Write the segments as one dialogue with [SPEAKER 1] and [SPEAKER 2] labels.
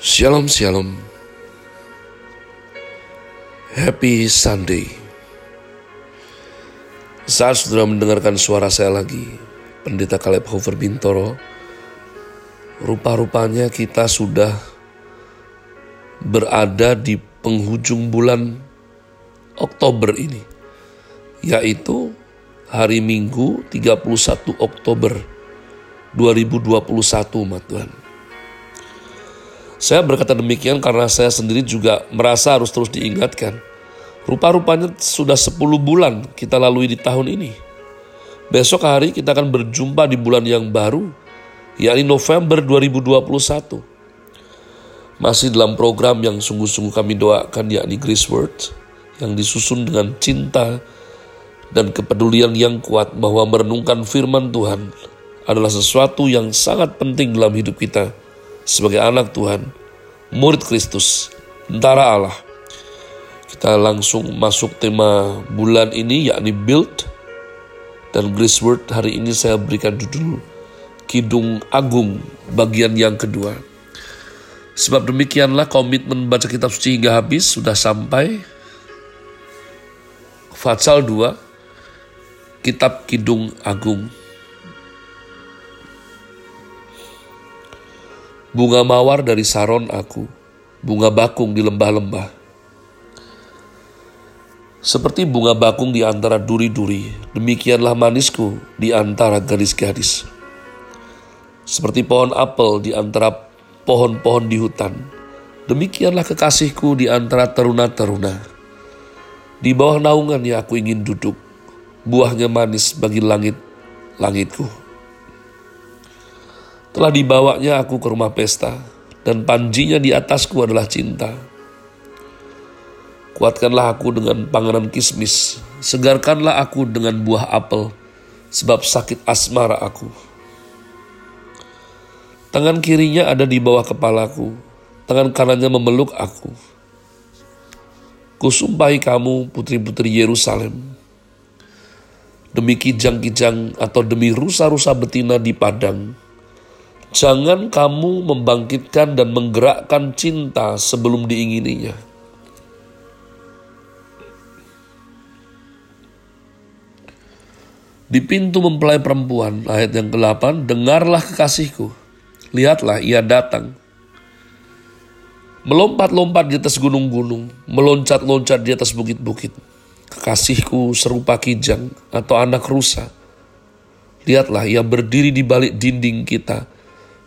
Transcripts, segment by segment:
[SPEAKER 1] Shalom Shalom. Happy Sunday. Saat sudah mendengarkan suara saya lagi Pendeta Kaleb Hofer Bintoro Rupa-rupanya kita sudah berada di penghujung bulan Oktober ini Yaitu hari Minggu 31 Oktober 2021 umat Tuhan saya berkata demikian karena saya sendiri juga merasa harus terus diingatkan. Rupa-rupanya sudah 10 bulan kita lalui di tahun ini. Besok hari kita akan berjumpa di bulan yang baru, yakni November 2021. Masih dalam program yang sungguh-sungguh kami doakan yakni Grace Word, yang disusun dengan cinta dan kepedulian yang kuat bahwa merenungkan firman Tuhan adalah sesuatu yang sangat penting dalam hidup kita sebagai anak Tuhan, murid Kristus, tentara Allah. Kita langsung masuk tema bulan ini yakni build dan Grace Word hari ini saya berikan judul Kidung Agung bagian yang kedua. Sebab demikianlah komitmen baca kitab suci hingga habis sudah sampai Fatsal 2 Kitab Kidung Agung Bunga mawar dari saron aku, bunga bakung di lembah-lembah. Seperti bunga bakung di antara duri-duri, demikianlah manisku di antara gadis-gadis. Seperti pohon apel di antara pohon-pohon di hutan, demikianlah kekasihku di antara teruna-teruna. Di bawah naungannya aku ingin duduk, buahnya manis bagi langit-langitku. Telah dibawanya aku ke rumah pesta, dan panjinya di atasku adalah cinta. Kuatkanlah aku dengan panganan kismis, segarkanlah aku dengan buah apel, sebab sakit asmara aku. Tangan kirinya ada di bawah kepalaku, tangan kanannya memeluk aku. Kusumpahi kamu, putri-putri Yerusalem, demi kijang-kijang atau demi rusa-rusa betina di padang, Jangan kamu membangkitkan dan menggerakkan cinta sebelum diingininya. Di pintu mempelai perempuan, ayat yang ke-8, dengarlah kekasihku, lihatlah ia datang. Melompat-lompat di atas gunung-gunung, meloncat-loncat di atas bukit-bukit. Kekasihku serupa kijang atau anak rusa. Lihatlah ia berdiri di balik dinding kita,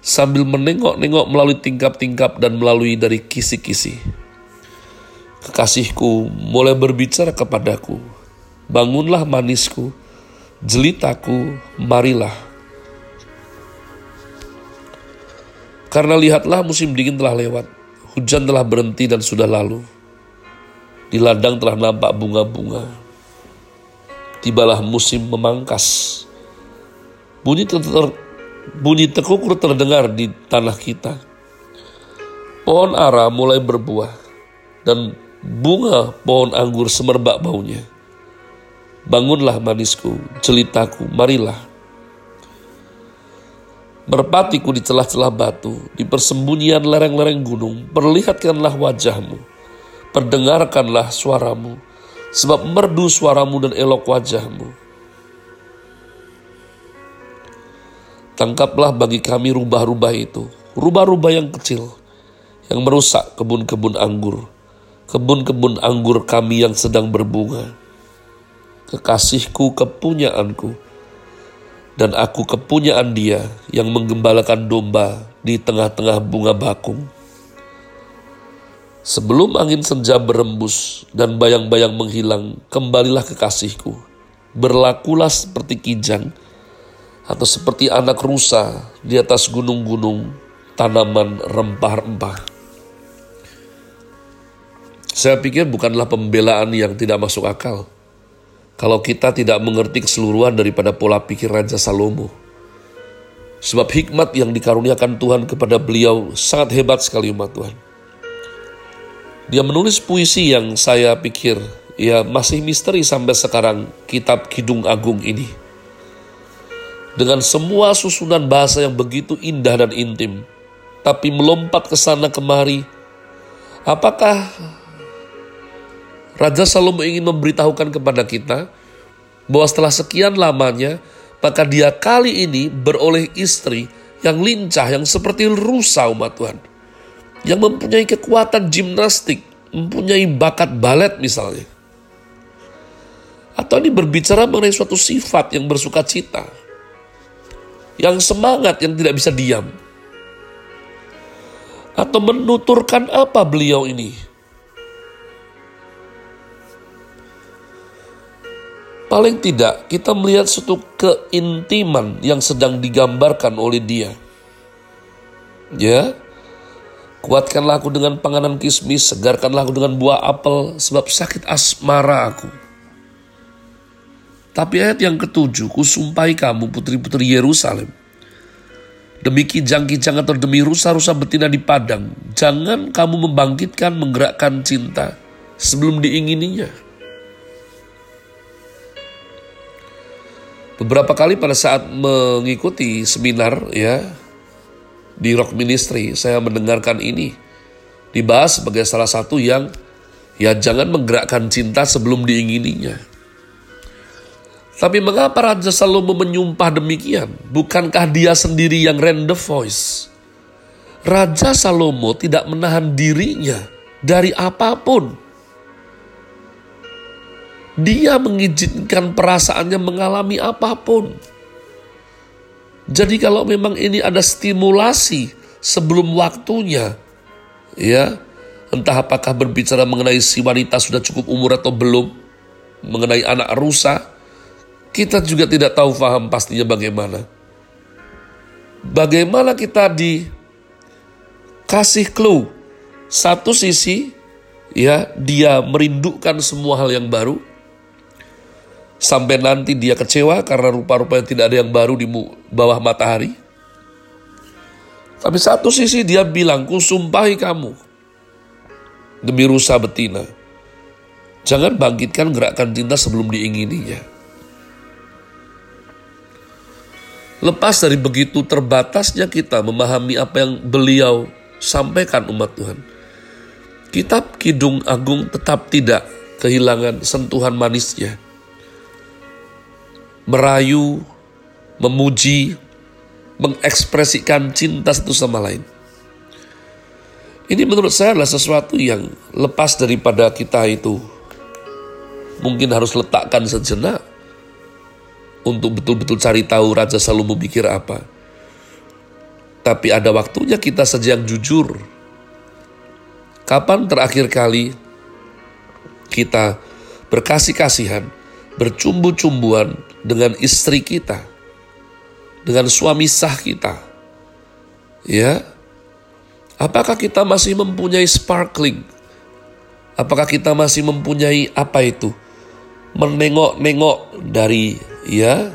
[SPEAKER 1] sambil menengok-nengok melalui tingkap-tingkap dan melalui dari kisi-kisi. Kekasihku mulai berbicara kepadaku, bangunlah manisku, jelitaku, marilah. Karena lihatlah musim dingin telah lewat, hujan telah berhenti dan sudah lalu. Di ladang telah nampak bunga-bunga. Tibalah musim memangkas. Bunyi bunyi tekukur terdengar di tanah kita. Pohon ara mulai berbuah dan bunga pohon anggur semerbak baunya. Bangunlah manisku, celitaku, marilah. Merpatiku di celah-celah batu, di persembunyian lereng-lereng gunung, perlihatkanlah wajahmu, perdengarkanlah suaramu, sebab merdu suaramu dan elok wajahmu Tangkaplah bagi kami rubah-rubah itu, rubah-rubah yang kecil, yang merusak kebun-kebun anggur, kebun-kebun anggur kami yang sedang berbunga. Kekasihku kepunyaanku, dan aku kepunyaan dia yang menggembalakan domba di tengah-tengah bunga bakung. Sebelum angin senja berembus dan bayang-bayang menghilang, kembalilah kekasihku. Berlakulah seperti kijang, atau seperti anak rusa di atas gunung-gunung tanaman rempah-rempah. Saya pikir bukanlah pembelaan yang tidak masuk akal. Kalau kita tidak mengerti keseluruhan daripada pola pikir Raja Salomo. Sebab hikmat yang dikaruniakan Tuhan kepada beliau sangat hebat sekali umat Tuhan. Dia menulis puisi yang saya pikir ya masih misteri sampai sekarang kitab Kidung Agung ini dengan semua susunan bahasa yang begitu indah dan intim. tapi melompat ke sana kemari. Apakah Raja Salomo ingin memberitahukan kepada kita bahwa setelah sekian lamanya, maka dia kali ini beroleh istri yang lincah, yang seperti rusa umat Tuhan. Yang mempunyai kekuatan gimnastik, mempunyai bakat balet misalnya. Atau ini berbicara mengenai suatu sifat yang bersuka cita. Yang semangat, yang tidak bisa diam. Atau menuturkan apa beliau ini? Paling tidak kita melihat suatu keintiman yang sedang digambarkan oleh dia. Ya, kuatkanlah aku dengan panganan kismis, segarkanlah aku dengan buah apel, sebab sakit asmara aku. Tapi ayat yang ketujuh, kusumpahi kamu putri-putri Yerusalem. Demi kijang-kijang atau demi rusa-rusa betina di padang, jangan kamu membangkitkan, menggerakkan cinta sebelum diingininya Beberapa kali pada saat mengikuti seminar ya di Rock Ministry, saya mendengarkan ini dibahas sebagai salah satu yang ya jangan menggerakkan cinta sebelum diingininya. Tapi mengapa Raja Salomo menyumpah demikian? Bukankah dia sendiri yang render voice? Raja Salomo tidak menahan dirinya dari apa pun dia mengizinkan perasaannya mengalami apa pun. Jadi kalau memang ini ada stimulasi sebelum waktunya, ya, entah apakah berbicara mengenai si wanita sudah cukup umur atau belum, mengenai anak rusa, kita juga tidak tahu paham pastinya bagaimana. Bagaimana kita dikasih clue, satu sisi ya dia merindukan semua hal yang baru, Sampai nanti dia kecewa karena rupa-rupanya tidak ada yang baru di bawah matahari. Tapi satu sisi dia bilang, kusumpahi kamu. Demi rusa betina. Jangan bangkitkan gerakan cinta sebelum diingininya. Lepas dari begitu terbatasnya kita memahami apa yang beliau sampaikan umat Tuhan. Kitab Kidung Agung tetap tidak kehilangan sentuhan manisnya merayu, memuji, mengekspresikan cinta satu sama lain. Ini menurut saya adalah sesuatu yang lepas daripada kita itu mungkin harus letakkan sejenak untuk betul-betul cari tahu Raja Salomo mikir apa. Tapi ada waktunya kita saja yang jujur. Kapan terakhir kali kita berkasih-kasihan, bercumbu-cumbuan dengan istri kita, dengan suami sah kita. Ya. Apakah kita masih mempunyai sparkling? Apakah kita masih mempunyai apa itu? Menengok-nengok dari ya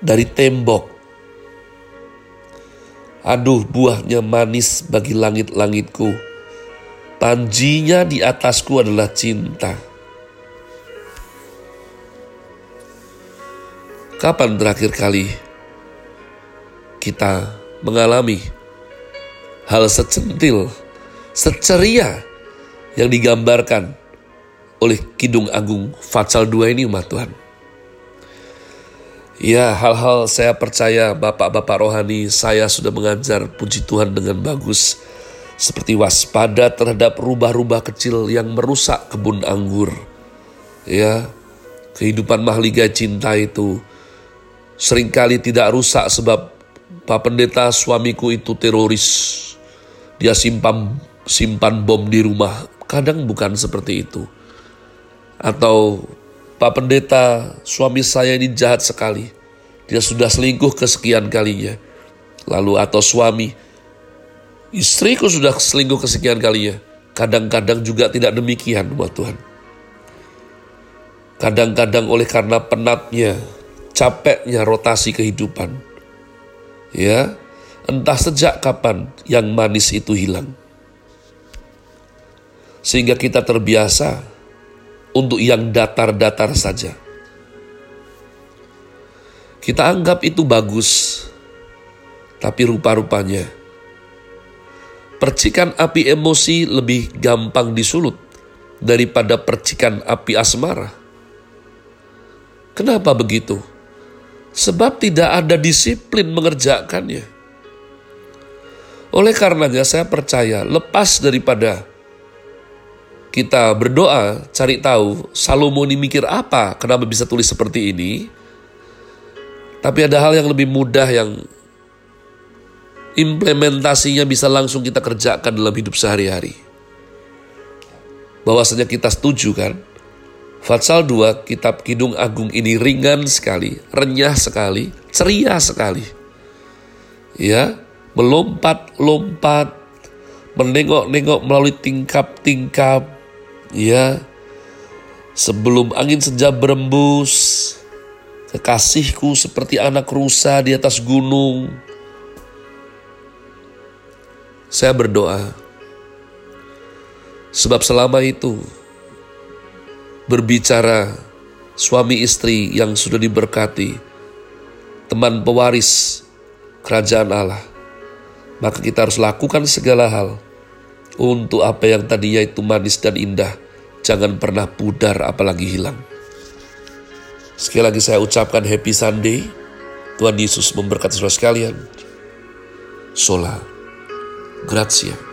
[SPEAKER 1] dari tembok. Aduh, buahnya manis bagi langit-langitku. Panjinya di atasku adalah cinta. Kapan terakhir kali kita mengalami hal secentil, seceria yang digambarkan oleh Kidung Agung Fatsal 2 ini umat Tuhan. Ya, hal-hal saya percaya bapak-bapak rohani saya sudah mengajar puji Tuhan dengan bagus. Seperti waspada terhadap rubah-rubah kecil yang merusak kebun anggur. Ya, kehidupan mahligai cinta itu sering kali tidak rusak sebab Pak Pendeta suamiku itu teroris. Dia simpan simpan bom di rumah. Kadang bukan seperti itu. Atau Pak Pendeta suami saya ini jahat sekali. Dia sudah selingkuh kesekian kalinya. Lalu atau suami istriku sudah selingkuh kesekian kalinya. Kadang-kadang juga tidak demikian buat Tuhan. Kadang-kadang oleh karena penatnya, capeknya rotasi kehidupan. Ya, entah sejak kapan yang manis itu hilang. Sehingga kita terbiasa untuk yang datar-datar saja. Kita anggap itu bagus, tapi rupa-rupanya Percikan api emosi lebih gampang disulut daripada percikan api asmara. Kenapa begitu? Sebab tidak ada disiplin mengerjakannya. Oleh karenanya saya percaya lepas daripada kita berdoa cari tahu Salomo ini mikir apa kenapa bisa tulis seperti ini. Tapi ada hal yang lebih mudah yang implementasinya bisa langsung kita kerjakan dalam hidup sehari-hari. Bahwasanya kita setuju kan? Fatsal 2, kitab Kidung Agung ini ringan sekali, renyah sekali, ceria sekali. Ya, melompat-lompat, menengok-nengok melalui tingkap-tingkap, ya. Sebelum angin senja berembus, kekasihku seperti anak rusa di atas gunung, saya berdoa, sebab selama itu berbicara suami istri yang sudah diberkati, teman pewaris kerajaan Allah, maka kita harus lakukan segala hal untuk apa yang tadinya itu manis dan indah, jangan pernah pudar apalagi hilang. Sekali lagi saya ucapkan happy Sunday. Tuhan Yesus memberkati saudara sekalian. Sola. Grazie.